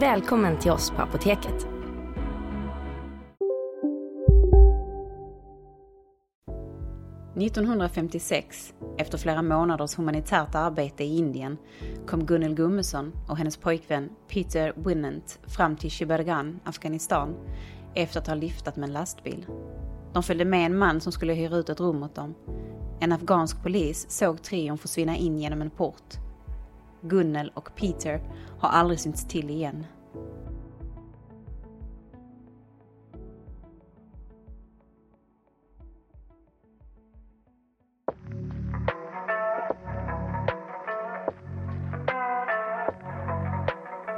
Välkommen till oss på Apoteket. –1956, efter flera månaders humanitärt arbete i Indien, kom Gunnel Gummesson och hennes pojkvän Peter Winnant fram till Shibargan, Afghanistan, efter att ha liftat med en lastbil. De följde med en man som skulle hyra ut ett rum åt dem. En afghansk polis såg trion försvinna in genom en port. Gunnel och Peter har aldrig synts till igen.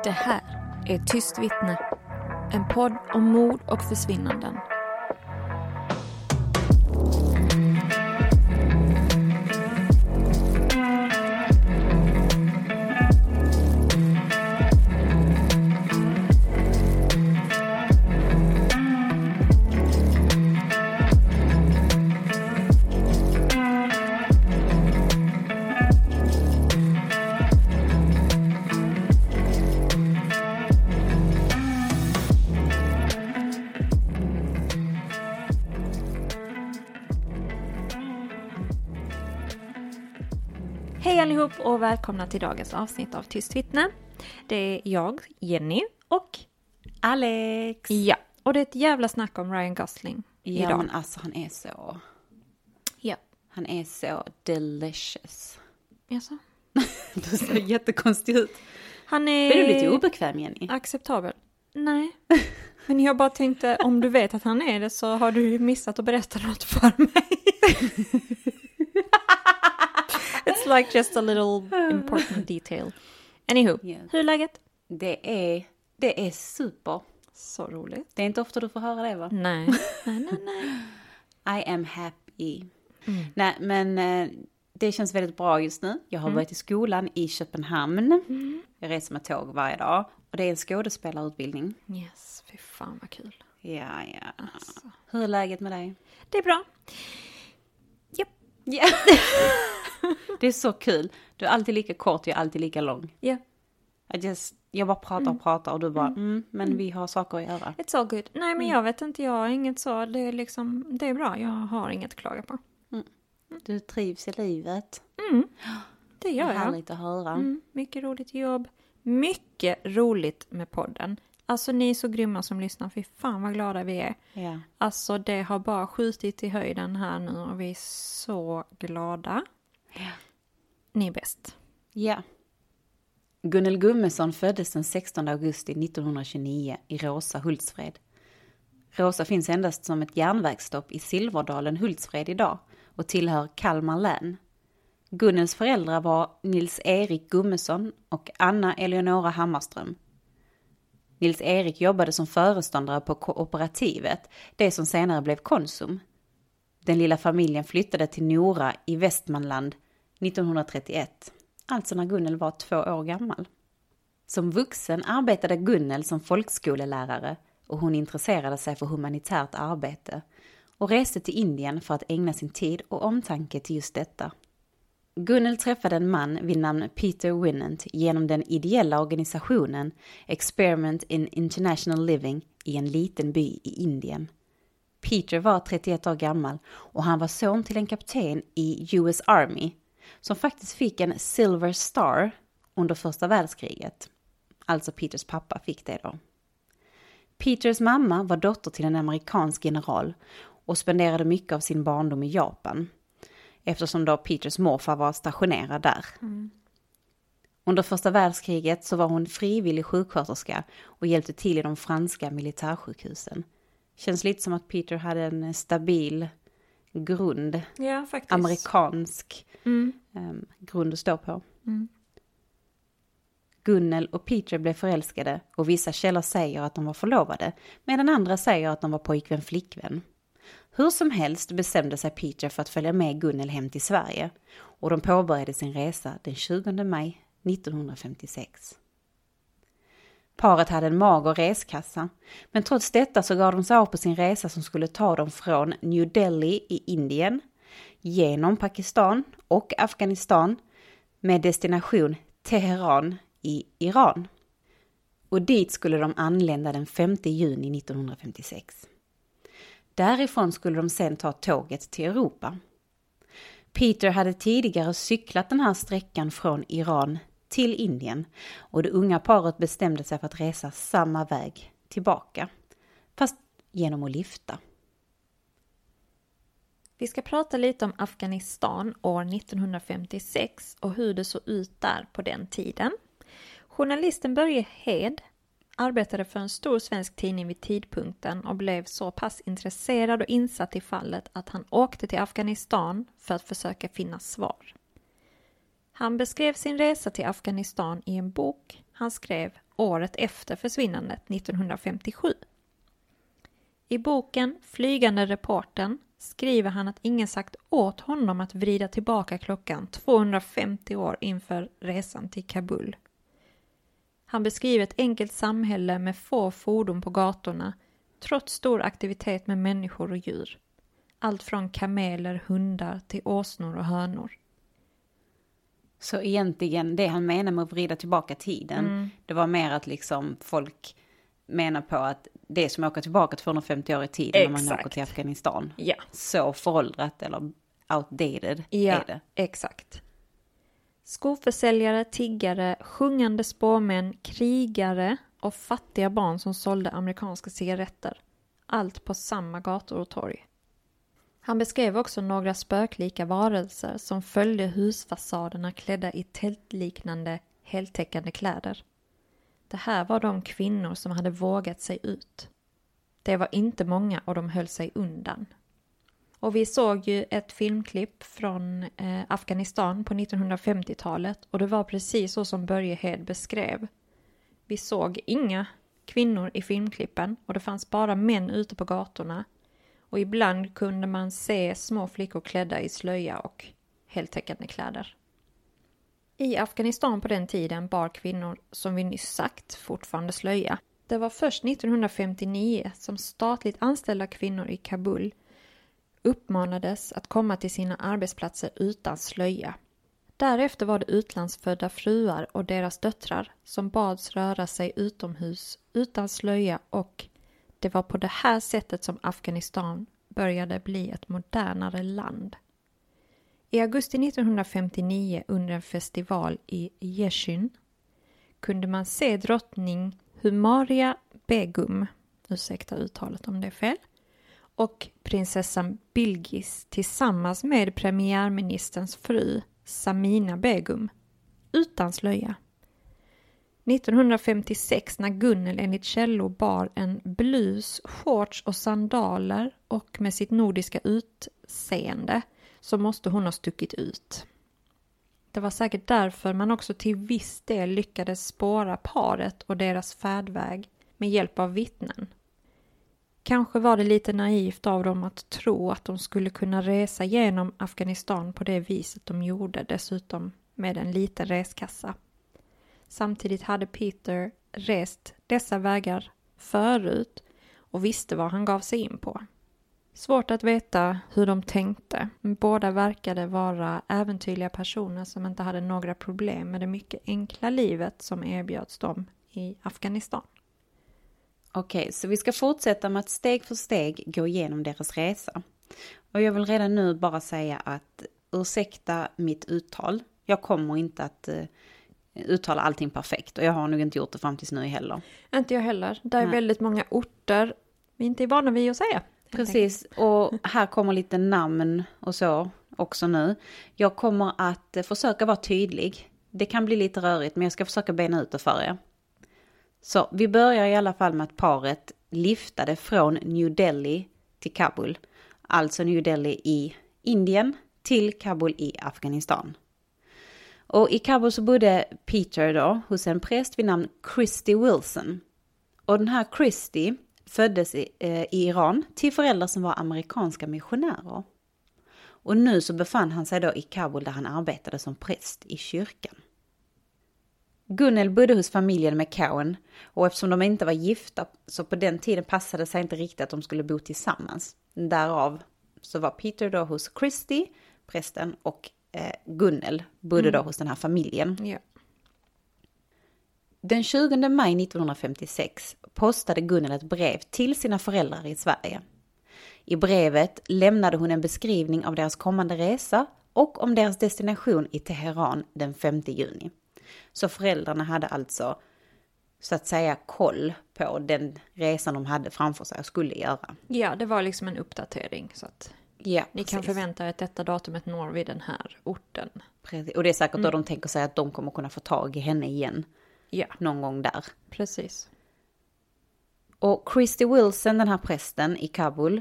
Det här är Tyst vittne. En podd om mord och försvinnanden. Och välkomna till dagens avsnitt av Tyst vittne. Det är jag, Jenny och Alex! ja, och det är ett jävla snack om Ryan Gosling Ja idag. men alltså han är så... Ja, Han är så delicious. jaså? Du ser jättekonstig ut. Han är... Är du lite obekväm Jenny? acceptabel? Nej. Men jag bara tänkte, om du vet att han är det så har du ju missat att berätta något för mig. Like just a little important detail. Anywho, Yes. hur är läget? Det är, det är super. Så roligt. Det är inte ofta du får höra det va? Nej, nej, nej, nej. I am happy. Nej men eh, det känns väldigt bra just nu. Jag har varit i skolan i Köpenhamn. Jag reser med tåg varje dag. Och det är en skådespelarutbildning. Yes, fy fan vad kul. Ja, ja. Hur är läget med dig? Det är bra. Ja. det är så kul. Du är alltid lika kort, jag är alltid lika lång. I just, jag bara pratar och pratar och du bara, mm, men vi har saker att göra. it's all good. Nej, men jag vet inte, jag har inget så. Det är liksom, det är bra. Jag har inget att klaga på. Du trivs i livet. Det gör jag. Härligt att höra. Mm, mycket roligt jobb. Mycket roligt med podden. Alltså ni är så grymma som lyssnar. Fy fan vad glada vi är. Ja. Alltså det har bara skjutit i höjden här nu och vi är så glada. Ni är bäst. Ja. Gunnel Gummesson föddes den 16 augusti 1929 i Rosa, Hultsfred. Rosa finns endast som ett järnvägsstopp i Silverdalen, Hultsfred idag och tillhör Kalmar län. Gunnels föräldrar var Nils-Erik Gummesson och Anna Eleonora Hammarström. Nils-Erik jobbade som föreståndare på kooperativet, det som senare blev Konsum. Den lilla familjen flyttade till Nora i Västmanland 1931, alltså när Gunnel var två år gammal. Som vuxen arbetade Gunnel som folkskolelärare och hon intresserade sig för humanitärt arbete och reste till Indien för att ägna sin tid och omtanke till just detta. Gunnel träffade en man vid namn Peter Winnant genom den ideella organisationen Experiment in International Living i en liten by i Indien. Peter var 31 år gammal och han var son till en kapten i US Army som faktiskt fick en Silver Star under första världskriget. Alltså Peters pappa fick det då. Peters mamma var dotter till en amerikansk general och spenderade mycket av sin barndom i Japan. Eftersom då Peters morfar var stationerad där. Mm. Under första världskriget så var hon frivillig sjuksköterska och hjälpte till i de franska militärsjukhusen. Känns lite som att Peter hade en stabil grund. Ja, faktiskt. Amerikansk mm. um, grund att stå på. Mm. Gunnel och Peter blev förälskade och vissa källor säger att de var förlovade medan andra säger att de var pojkvän flickvän. Hur som helst bestämde sig Peter för att följa med Gunnel hem till Sverige och de påbörjade sin resa den 20 maj 1956. Paret hade en mager reskassa, men trots detta så gav de sig av på sin resa som skulle ta dem från New Delhi i Indien, genom Pakistan och Afghanistan med destination Teheran i Iran. Och dit skulle de anlända den 5 juni 1956. Därifrån skulle de sen ta tåget till Europa. Peter hade tidigare cyklat den här sträckan från Iran till Indien och det unga paret bestämde sig för att resa samma väg tillbaka. Fast genom att lyfta. Vi ska prata lite om Afghanistan år 1956 och hur det såg ut där på den tiden. Journalisten Börje Hed arbetade för en stor svensk tidning vid tidpunkten och blev så pass intresserad och insatt i fallet att han åkte till Afghanistan för att försöka finna svar. Han beskrev sin resa till Afghanistan i en bok han skrev året efter försvinnandet 1957. I boken Flygande reporten skriver han att ingen sagt åt honom att vrida tillbaka klockan 250 år inför resan till Kabul. Han beskriver ett enkelt samhälle med få fordon på gatorna trots stor aktivitet med människor och djur. Allt från kameler, hundar till åsnor och hönor. Så egentligen det han menar med att vrida tillbaka tiden, mm. det var mer att liksom folk menar på att det som åka tillbaka 250 år i tiden Exakt. när man åker till Afghanistan. Ja. Så föråldrat eller outdated ja, är det. Exakt. Skoförsäljare, tiggare, sjungande spåmän, krigare och fattiga barn som sålde amerikanska cigaretter. Allt på samma gator och torg. Han beskrev också några spöklika varelser som följde husfasaderna klädda i tältliknande heltäckande kläder. Det här var de kvinnor som hade vågat sig ut. Det var inte många och de höll sig undan. Och vi såg ju ett filmklipp från eh, Afghanistan på 1950-talet och det var precis så som Börje Hed beskrev. Vi såg inga kvinnor i filmklippen och det fanns bara män ute på gatorna. Och ibland kunde man se små flickor klädda i slöja och heltäckande kläder. I Afghanistan på den tiden bar kvinnor, som vi nyss sagt, fortfarande slöja. Det var först 1959 som statligt anställda kvinnor i Kabul uppmanades att komma till sina arbetsplatser utan slöja. Därefter var det utlandsfödda fruar och deras döttrar som bads röra sig utomhus utan slöja och det var på det här sättet som Afghanistan började bli ett modernare land. I augusti 1959 under en festival i Yeshin kunde man se drottning Humaria Begum, ursäkta uttalet om det är fel, och prinsessan Bilgis tillsammans med premiärministerns fru Samina Begum utan slöja. 1956 när Gunnel enligt källor bar en blus, shorts och sandaler och med sitt nordiska utseende så måste hon ha stuckit ut. Det var säkert därför man också till viss del lyckades spåra paret och deras färdväg med hjälp av vittnen. Kanske var det lite naivt av dem att tro att de skulle kunna resa genom Afghanistan på det viset de gjorde, dessutom med en liten reskassa. Samtidigt hade Peter rest dessa vägar förut och visste vad han gav sig in på. Svårt att veta hur de tänkte. Båda verkade vara äventyrliga personer som inte hade några problem med det mycket enkla livet som erbjöds dem i Afghanistan. Okej, okay, så vi ska fortsätta med att steg för steg gå igenom deras resa. Och jag vill redan nu bara säga att ursäkta mitt uttal. Jag kommer inte att eh, uttala allting perfekt. Och jag har nog inte gjort det fram tills nu heller. Inte jag heller. Det är Nej. väldigt många orter vi inte är vana vid att säga. Precis, och här kommer lite namn och så också nu. Jag kommer att eh, försöka vara tydlig. Det kan bli lite rörigt men jag ska försöka bena ut det för er. Så vi börjar i alla fall med att paret liftade från New Delhi till Kabul. Alltså New Delhi i Indien till Kabul i Afghanistan. Och i Kabul så bodde Peter då hos en präst vid namn Christy Wilson. Och den här Christy föddes i, eh, i Iran till föräldrar som var amerikanska missionärer. Och nu så befann han sig då i Kabul där han arbetade som präst i kyrkan. Gunnel bodde hos familjen McCowan och eftersom de inte var gifta så på den tiden passade det sig inte riktigt att de skulle bo tillsammans. Därav så var Peter då hos Christy, prästen, och eh, Gunnel bodde då hos den här familjen. Ja. Den 20 maj 1956 postade Gunnel ett brev till sina föräldrar i Sverige. I brevet lämnade hon en beskrivning av deras kommande resa och om deras destination i Teheran den 5 juni. Så föräldrarna hade alltså så att säga koll på den resan de hade framför sig och skulle göra. ja, det var liksom en uppdatering. Så att Ja, ni kan precis. förvänta er att detta datumet når vid den här orten. Precis. Och det är säkert då de tänker sig att de kommer kunna få tag i henne igen Ja, någon gång där. precis. Och Christy Wilson, den här prästen i Kabul,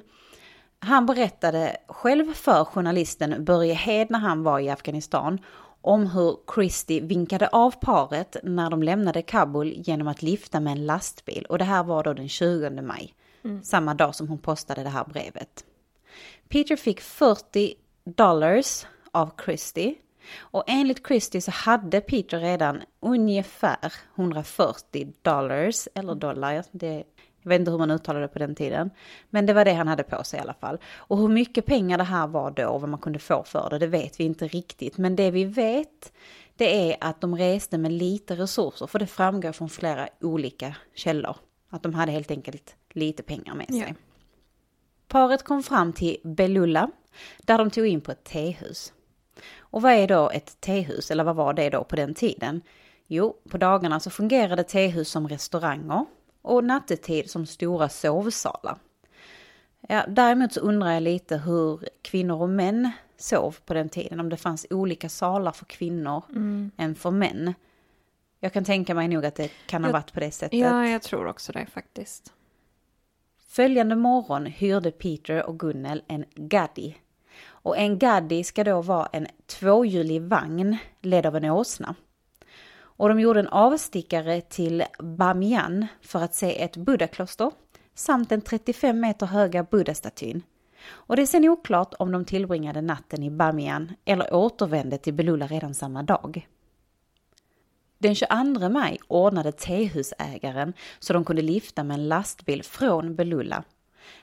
han berättade själv för journalisten Börje Hed när han var i Afghanistan om hur Christy vinkade av paret när de lämnade Kabul genom att lifta med en lastbil. Och det här var då den 20 maj, samma dag som hon postade det här brevet. Peter fick 40 dollars av Christy. Och enligt Christy så hade Peter redan ungefär 140 dollars, eller dollar, det, jag vet inte hur man uttalade det på den tiden. Men det var det han hade på sig i alla fall. Och hur mycket pengar det här var då och vad man kunde få för det, det vet vi inte riktigt. Men det vi vet, det är att de reste med lite resurser, för det framgår från flera olika källor. Att de hade helt enkelt lite pengar med sig. Ja. Paret kom fram till Bellulla, där de tog in på ett tehus. Och vad är då ett tehus, eller vad var det då på den tiden? Jo, på dagarna så fungerade tehus som restauranger och nattetid som stora sovsalar. Ja, däremot så undrar jag lite hur kvinnor och män sov på den tiden, om det fanns olika salar för kvinnor än för män. Jag kan tänka mig nog att det kan ha varit på det sättet. Ja, jag tror också det faktiskt. Följande morgon hyrde Peter och Gunnel en gaddi. Och en gaddi ska då vara en tvåhjulig vagn ledd av en åsna. Och de gjorde en avstickare till Bamiyan för att se ett buddhakloster samt den 35 meter höga buddhastatyn. Och det är sen oklart om de tillbringade natten i Bamiyan eller återvände till Belula redan samma dag. Den 22 maj ordnade tehusägaren så de kunde lifta med en lastbil från Belula.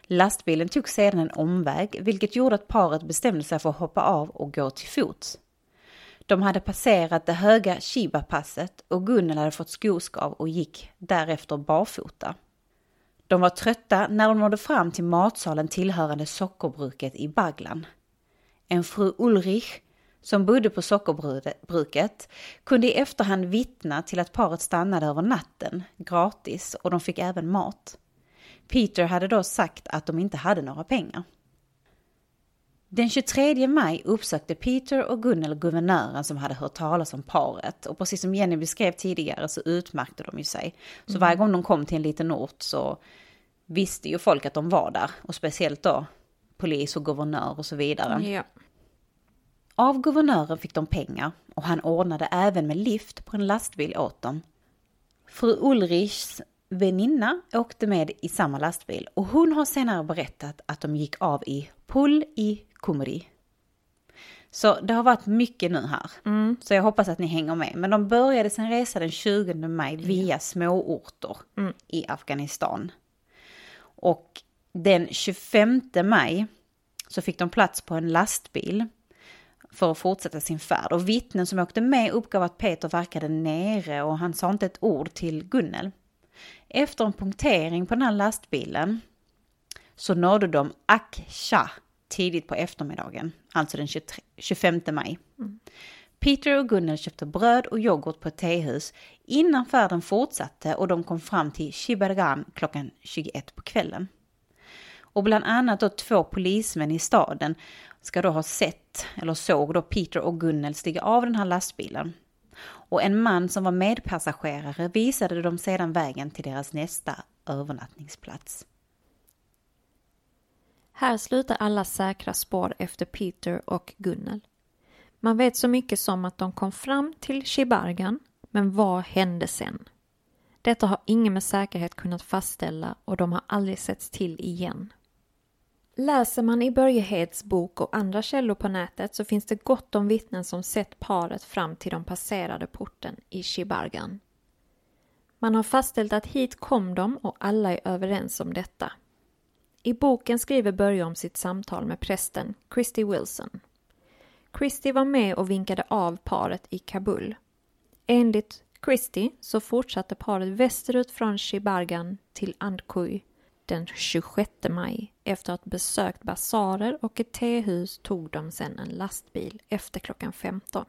Lastbilen tog sedan en omväg vilket gjorde att paret bestämde sig för att hoppa av och gå till fots. De hade passerat det höga Shiba-passet och Gunnel hade fått skoskav och gick därefter barfota. De var trötta när de nådde fram till matsalen tillhörande sockerbruket i Baglan. En fru Ulrich som bodde på sockerbruket kunde i efterhand vittna till att paret stannade över natten gratis och de fick även mat. Peter hade då sagt att de inte hade några pengar. Den 23 maj uppsökte Peter och Gunnel guvernören som hade hört talas om paret och precis som Jenny beskrev tidigare så utmärkte de ju sig. Så varje gång de kom till en liten ort så visste ju folk att de var där och speciellt då polis och guvernör och så vidare. Ja. Av guvernören fick de pengar och han ordnade även med lift på en lastbil åt dem. Fru Ulrichs väninna åkte med i samma lastbil och hon har senare berättat att de gick av i Pull i Kumri. Så det har varit mycket nu här. Så jag hoppas att ni hänger med. Men de började sin resa den 20 maj via småorter i Afghanistan. Och den 25 maj så fick de plats på en lastbil för att fortsätta sin färd. Och vittnen som åkte med uppgav att Peter verkade nere och han sa inte ett ord till Gunnel. Efter en punktering på den här lastbilen så nådde de Aksha tidigt på eftermiddagen, alltså den 23, 25 maj. Peter och Gunnel köpte bröd och yoghurt på ett tehus innan färden fortsatte och de kom fram till Shibargan klockan 21 på kvällen. Och bland annat då två polismän i staden ska då ha sett, eller såg då Peter och Gunnel stiga av den här lastbilen. Och en man som var medpassagerare visade dem sedan vägen till deras nästa övernattningsplats. Här slutar alla säkra spår efter Peter och Gunnel. Man vet så mycket som att de kom fram till Shibargan, men vad hände sen? Detta har ingen med säkerhet kunnat fastställa och de har aldrig setts till igen. Läser man i Börje Heds bok och andra källor på nätet så finns det gott om vittnen som sett paret fram till de passerade porten i Shibargan. Man har fastställt att hit kom de och alla är överens om detta. I boken skriver Börje om sitt samtal med prästen Christy Wilson. Christy var med och vinkade av paret i Kabul. Enligt Christy så fortsatte paret västerut från Shibargan till Andkuj den 26 maj. Efter att ha besökt basarer och ett tehus tog de sedan en lastbil efter klockan 15.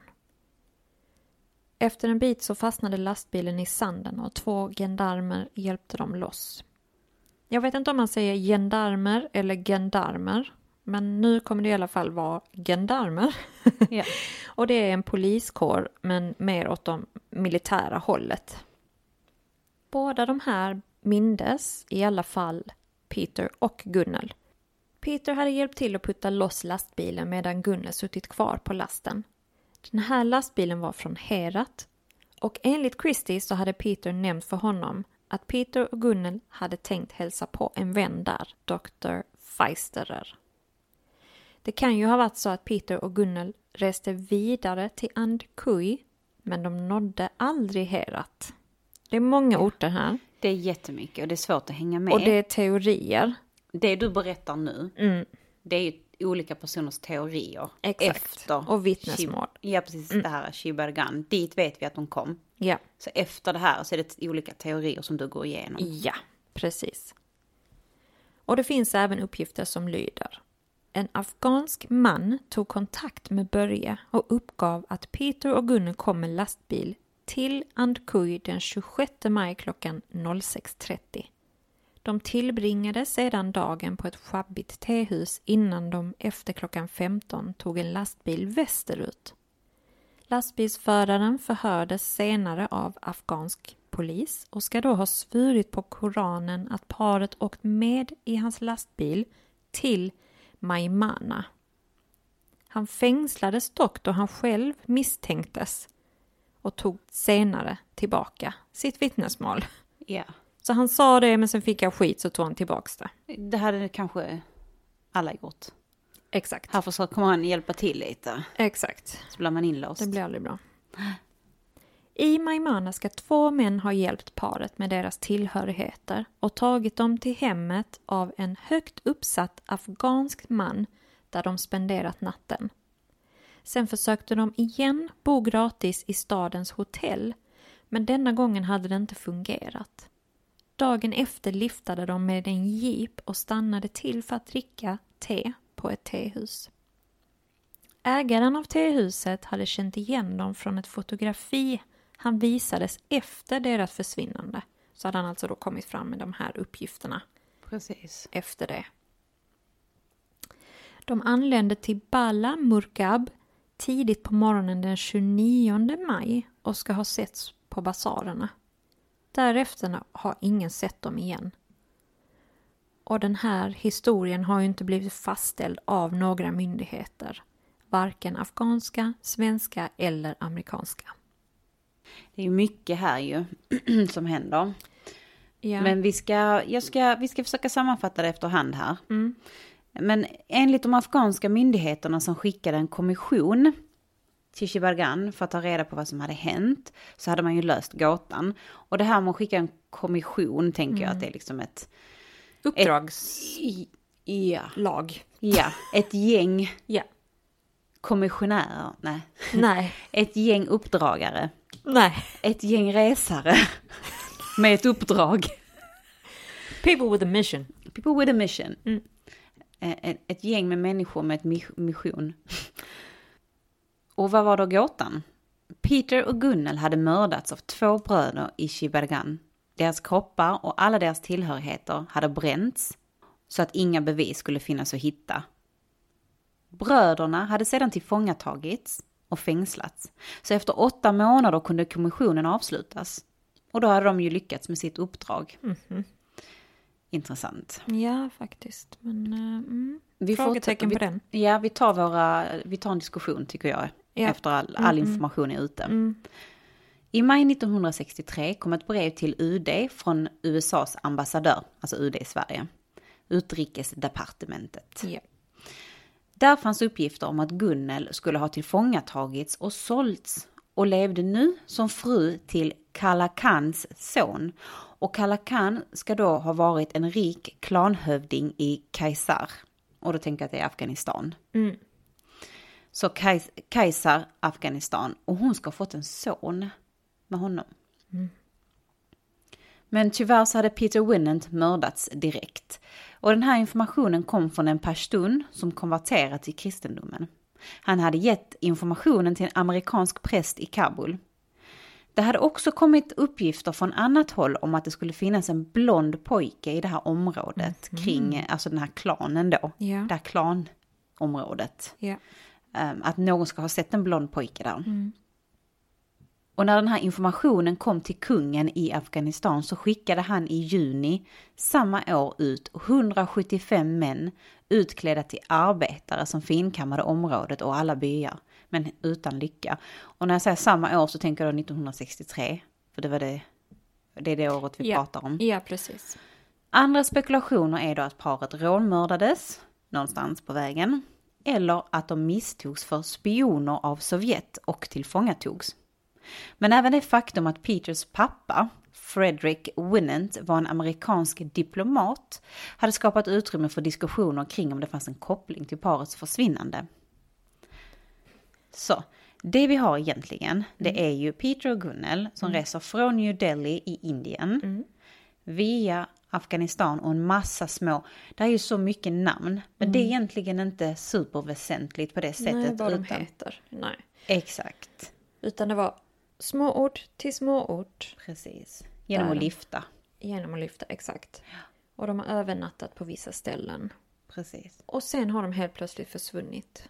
Efter en bit så fastnade lastbilen i sanden och två gendarmer hjälpte dem loss. Jag vet inte om man säger gendarmer eller gendarmer, men nu kommer det i alla fall vara gendarmer. Ja. och det är en poliskår, men mer åt det militära hållet. Båda de här mindes i alla fall Peter och Gunnel. Peter hade hjälpt till att putta loss lastbilen medan Gunnel suttit kvar på lasten. Den här lastbilen var från Herat och enligt Christie så hade Peter nämnt för honom att Peter och Gunnel hade tänkt hälsa på en vän där, Dr. Feisterer. Det kan ju ha varit så att Peter och Gunnel reste vidare till Andkui, men de nådde aldrig Herat. Det är många orter här Det är jättemycket och det är svårt att hänga med. och det är teorier. Det du berättar nu, Mm, det är ju olika personers teorier. exakt. Efter och vittnesmål. Shib- Ja, precis. Det här Shibargan. Dit vet vi att de kom. Ja. Så efter det här så är det olika teorier som du går igenom. Ja, precis. Och det finns även uppgifter som lyder. En afghansk man tog kontakt med Börje och uppgav att Peter och Gunnel kom med lastbil till Andkui den 26 maj klockan 06.30. De tillbringade sedan dagen på ett sjabbigt tehus innan de efter klockan 15 tog en lastbil västerut. Lastbilsföraren förhördes senare av afghansk polis och ska då ha svurit på Koranen att paret åkt med i hans lastbil till Maimana. Han fängslades dock då han själv misstänktes och tog senare tillbaka sitt vittnesmål. Yeah. Så han sa det men sen fick jag skit så tog han tillbaks det. Det hade kanske alla gjort. Exakt. Här försöker man hjälpa till lite. Exakt. Så blir man inlåst. Det blir aldrig bra. I Maimana ska två män ha hjälpt paret med deras tillhörigheter och tagit dem till hemmet av en högt uppsatt afghansk man där de spenderat natten. Sen försökte de igen bo gratis i stadens hotell men denna gången hade det inte fungerat. Dagen efter liftade de med en jeep och stannade till för att dricka te på ett tehus. Ägaren av tehuset hade känt igen dem från ett fotografi han visades efter deras försvinnande. Så hade han alltså då kommit fram med de här uppgifterna Precis. efter det. De anlände till Bala Murkab tidigt på morgonen den 29 maj och ska ha setts på basarerna. Därefter har ingen sett dem igen. Och den här historien har ju inte blivit fastställd av några myndigheter. Varken afghanska, svenska eller amerikanska. Det är mycket här ju som händer. Ja. Men vi ska, jag ska, vi ska försöka sammanfatta det efterhand här. Mm. Men enligt de afghanska myndigheterna som skickade en kommission till Shibargan för att ta reda på vad som hade hänt så hade man ju löst gåtan. Och det här med att skicka en kommission tänker jag att det är liksom ett... Uppdragslag. Ja, ja, ett gäng Ja. kommissionärer, nej, Nej. ett gäng uppdragare, Nej. ett gäng resare med ett uppdrag. People with a mission. People with a mission. Mm. Ett, ett gäng med människor med ett mi- mission. Och vad var då gåtan? Peter och Gunnel hade mördats av två bröder i Shibaragan. Deras kroppar och alla deras tillhörigheter hade bränts så att inga bevis skulle finnas att hitta. Bröderna hade sedan tillfångatagits och fängslats. Så efter åtta månader kunde kommissionen avslutas. Och då hade de ju lyckats med sitt uppdrag. Mhm. Intressant. Ja, faktiskt. Men uh, mm. Vi frågetecken på den. Ja, vi tar, våra, vi tar en diskussion tycker jag. Ja. Efter all, all information är ute. Mm. I maj 1963 kom ett brev till UD från USAs ambassadör, alltså UD i Sverige. Utrikesdepartementet. Ja. Där fanns uppgifter om att Gunnel skulle ha tillfångatagits och sålts och levde nu som fru till Kalla Khans son. Och Kalla Khan ska då ha varit en rik klanhövding i Kaisar. Och då tänker jag att det är Afghanistan. Mm. Så Kais- Kaisar, Afghanistan. Och hon ska ha fått en son med honom. Men tyvärr så hade Peter Winnant mördats direkt. Och den här informationen kom från en pashtun som konverterat till kristendomen. Han hade gett informationen till en amerikansk präst i Kabul. Det hade också kommit uppgifter från annat håll om att det skulle finnas en blond pojke i det här området kring, alltså den här klanen då. Ja. Det här klanområdet. Ja. Ehm, att någon ska ha sett en blond pojke där. Mm. Och när den här informationen kom till kungen i Afghanistan så skickade han i juni samma år ut 175 män utklädda till arbetare som finkammade området och alla byar. Men utan lycka. Och när jag säger samma år så tänker jag då 1963. För det var det, det är det året vi Ja. pratar om. ja, precis. Andra spekulationer är då att paret rånmördades någonstans på vägen. Eller att de misstogs för spioner av Sovjet och tillfångatogs. Men även det faktum att Peters pappa, Frederick Winnant, var en amerikansk diplomat hade skapat utrymme för diskussioner kring om det fanns en koppling till parets försvinnande. Så, det vi har egentligen, det är ju Peter och Gunnel som reser från New Delhi i Indien via Afghanistan och en massa små, det är ju så mycket namn, men det är egentligen inte superväsentligt på det sättet. Nej, vad de utan, heter. Nej. exakt, Utan det var småort till småort precis. Genom att lyfta, genom att lyfta, exakt. Och de har övernattat på vissa ställen. precis. Och sen har de helt plötsligt försvunnit.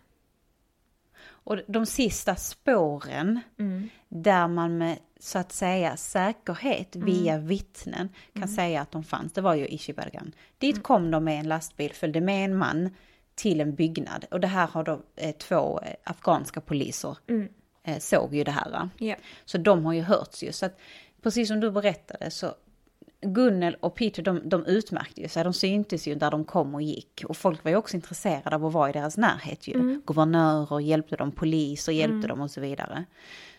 Och de sista spåren, Mm. där man med så att säga säkerhet Mm. via vittnen kan säga att de fanns, det var ju i Shibaragan. Dit Mm. kom de med en lastbil, följde med en man till en byggnad. Och det här har då eh, två eh, afghanska poliser Mm. eh, såg ju det här. Ja. Så de har ju hörts ju. Så att, precis som du berättade så Gunnel och Peter de, de utmärkte ju sig, de syntes ju där de kom och gick. Och folk var ju också intresserade av att vara i deras närhet ju. Guvernörer hjälpte dem, poliser hjälpte dem och så vidare.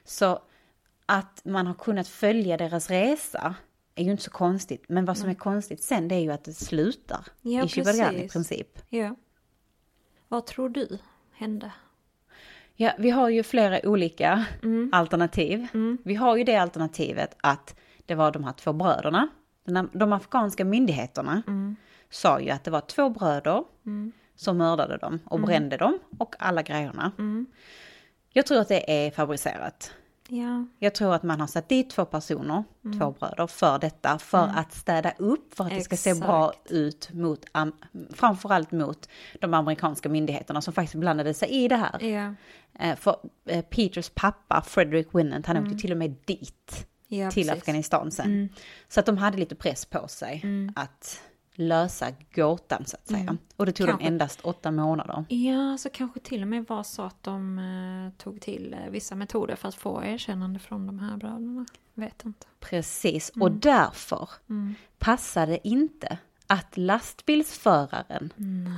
Så att man har kunnat följa deras resa är ju inte så konstigt. Men vad som är konstigt sen det är ju att det slutar Ja, i Shibaragan i princip. ja. Vad tror du hände? Ja, vi har ju flera olika alternativ. Vi har ju det alternativet att det var de här två bröderna. De, de afghanska myndigheterna sa ju att det var två bröder som mördade dem och brände dem och alla grejerna. Jag tror att det är fabricerat. Ja. Jag tror att man har satt dit två personer, två bröder, för detta. För att städa upp, för att det ska se bra Exakt. ut mot, am- framförallt mot de amerikanska myndigheterna som faktiskt blandade sig i det här. Ja. Eh, För eh, Peters pappa, Frederick Winnant, han åkte till och med dit ja till precis. Afghanistan sen. Så att de hade lite press på sig att lösa gåtan så att säga. Och det tog Kanske. dem endast åtta månader. Ja, så kanske till och med var så att de eh, tog till eh, vissa metoder för att få erkännande från de här bröderna. Vet inte. Precis, och därför passade det inte att lastbilsföraren,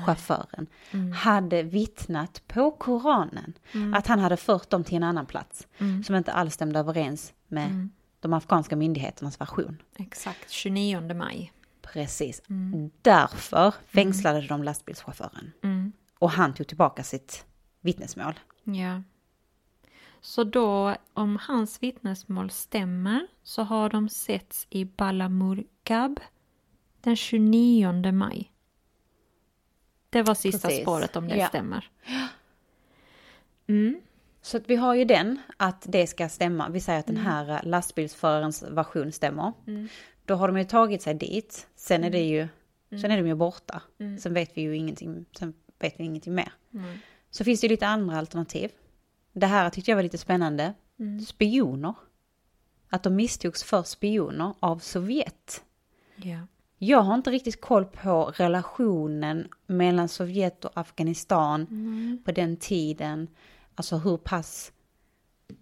chauffören, hade vittnat på Koranen. Att han hade fört dem till en annan plats som inte alls stämde överens med de afghanska myndigheternas version. Exakt, 29 maj. Precis. Därför fängslade de lastbilschauffören. Och han tog tillbaka sitt vittnesmål. Ja. Så då, om hans vittnesmål stämmer, så har de setts i Balamurgab den 29 maj. Det var sista Precis. spåret om det Ja. stämmer. Mm. Så att vi har ju den, att det ska stämma. Vi säger att den här eh, lastbilsförarens version stämmer. Då har de ju tagit sig dit. Sen är det ju, sen är de ju borta. Sen vet vi ju ingenting, sen vet vi ingenting mer. Så finns det ju lite andra alternativ. Det här tyckte jag var lite spännande. Spioner. Att de misstogs för spioner av Sovjet. Ja. Jag har inte riktigt koll på relationen mellan Sovjet och Afghanistan på den tiden. Alltså hur pass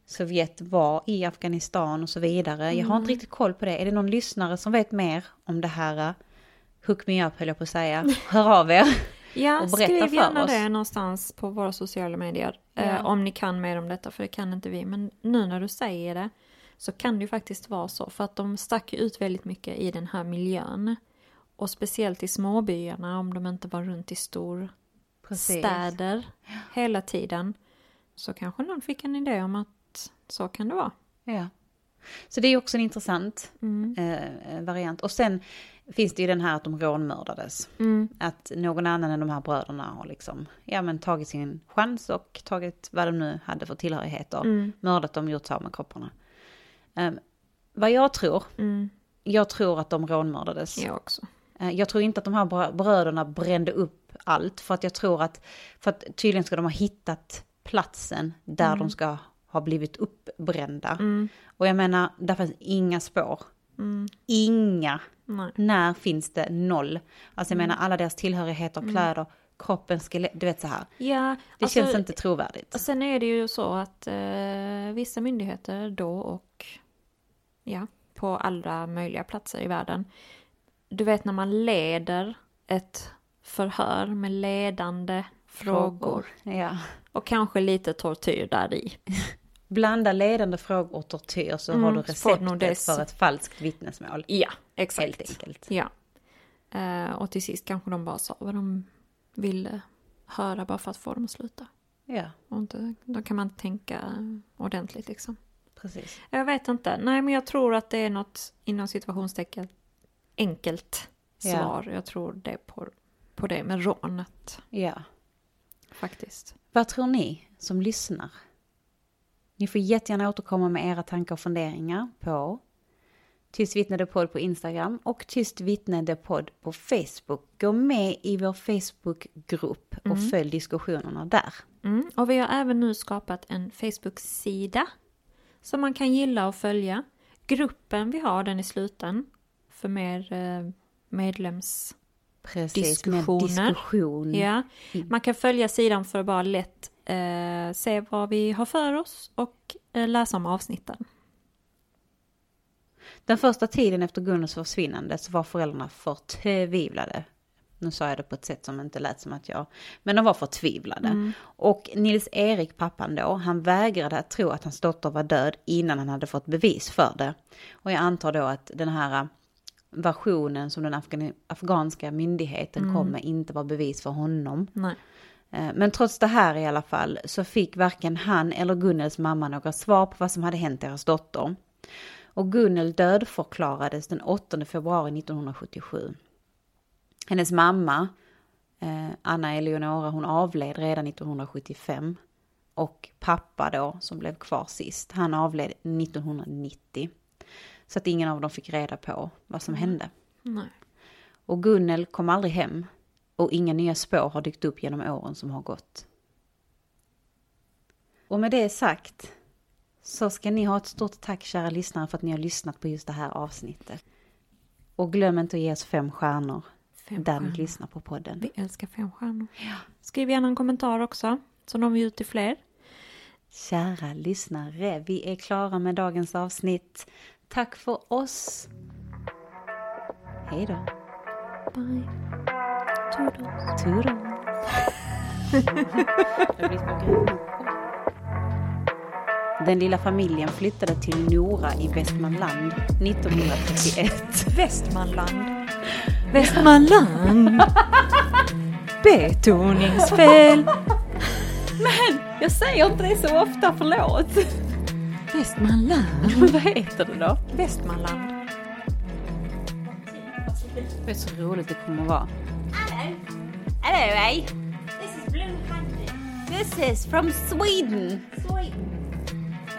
Sovjet var i Afghanistan och så vidare. Jag har inte riktigt koll på det. Är det någon lyssnare som vet mer om det här? Hook me up höll jag på att säga. Hör av er. Ja, och berätta skriv för gärna oss. det någonstans på våra sociala medier. Ja. Eh, om ni kan mer om detta, för det kan inte vi. Men nu när du säger det så kan det ju faktiskt vara så. För att de stack ut väldigt mycket i den här miljön. Och speciellt i småbyarna om de inte var runt i storstäder hela tiden. Så kanske någon fick en idé om att så kan det vara. Ja. Så det är också en intressant eh, variant. Och sen finns det ju den här att de rånmördades. Att någon annan än de här bröderna har liksom, ja men tagit sin chans och tagit vad de nu hade för tillhörigheter. Mördat dem, gjort sig av med kropparna. Eh, vad jag tror, jag tror att de rånmördades. Jag också. Eh, Jag tror inte att de här brö- bröderna brände upp allt. För att jag tror att, för att tydligen ska de ha hittat platsen där de ska ha blivit uppbrända. Och jag menar, där finns inga spår. Inga. Nej. När finns det? Noll. Alltså jag menar alla deras tillhörigheter, kläder, kroppen, skelett, du vet så här. Ja, Det alltså, känns inte trovärdigt. Och sen är det ju så att eh, vissa myndigheter då och ja, på alla möjliga platser i världen. Du vet när man leder ett förhör med ledande frågor Ja. Och kanske lite tortyr där i. Blanda ledande frågor och tortyr så har du Mm, får du receptet för ett falskt vittnesmål. Ja, exakt. Helt enkelt. Ja. Eh, och till sist kanske de bara sa vad de ville höra bara för att få dem att sluta. Ja, Och inte, då kan man inte tänka ordentligt liksom. precis. Jag vet inte. Nej, men jag tror att det är något inom situationstecken enkelt Ja. svar. Jag tror det på, på det med rånet Ja. faktiskt. Vad tror ni som lyssnar? Ni får jättegärna återkomma med era tankar och funderingar på Tyst vittne podd på Instagram och Tyst vittne podd på Facebook. Gå med i vår Facebookgrupp och följ diskussionerna där. Mm. Och vi har även nu skapat en Facebook-sida som man kan gilla och följa. Gruppen vi har, den är sluten för mer eh, medlems... Precis, Diskussioner. diskussion. Ja. Man kan följa sidan för att bara lätt eh, se vad vi har för oss och eh, läsa om avsnitten. Den första tiden efter Gunnars försvinnande så var föräldrarna förtvivlade. Nu sa jag det på ett sätt som inte lät som att jag... Men de var förtvivlade. Och Nils Erik, pappan då, han vägrade att tro att hans dotter var död innan han hade fått bevis för det. Och jag antar då att den här versionen som den afgani- afghanska myndigheten kom med inte var bevis för honom. Nej. Eh, Men trots det här i alla fall så fick varken han eller Gunnels mamma några svar på vad som hade hänt deras dotter. Och Gunnel dödförklarades den 8 februari 1977. Hennes mamma, eh, Anna Eleonora, hon avled redan 1975. Och pappa då, som blev kvar sist, han avled 1990. Så att ingen av dem fick reda på vad som hände. Nej. Och Gunnel kom aldrig hem och inga nya spår har dykt upp genom åren som har gått. Och med det sagt så ska ni ha ett stort tack kära lyssnare för att ni har lyssnat på just det här avsnittet. Och glöm inte att ge oss fem stjärnor Fem där ni stjärnor. lyssnar på podden. Vi älskar fem stjärnor. Skriv gärna en kommentar också, så når vi ut till fler. Kära lyssnare, vi är klara med dagens avsnitt. Tack för oss. Hej då. Bye. Toodles. Toodles. Den lilla familjen flyttade till Nora i Västmanland 1931. Västmanland. Västmanland. Betoningsfel. Jag säger inte det så ofta, förlåt. Västmanland. Vad heter det då? Västmanland. Det är så roligt det kommer att vara. Hello, hey. This is Blue Handed. This is from Sweden. Sweden.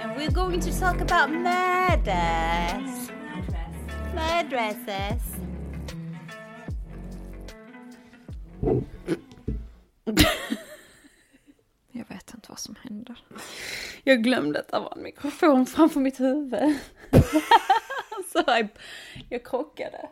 And we're going to talk about murders. Murdresses. Vad som händer. Jag glömde att det var en mikrofon framför mitt huvud. Så jag, jag krockade.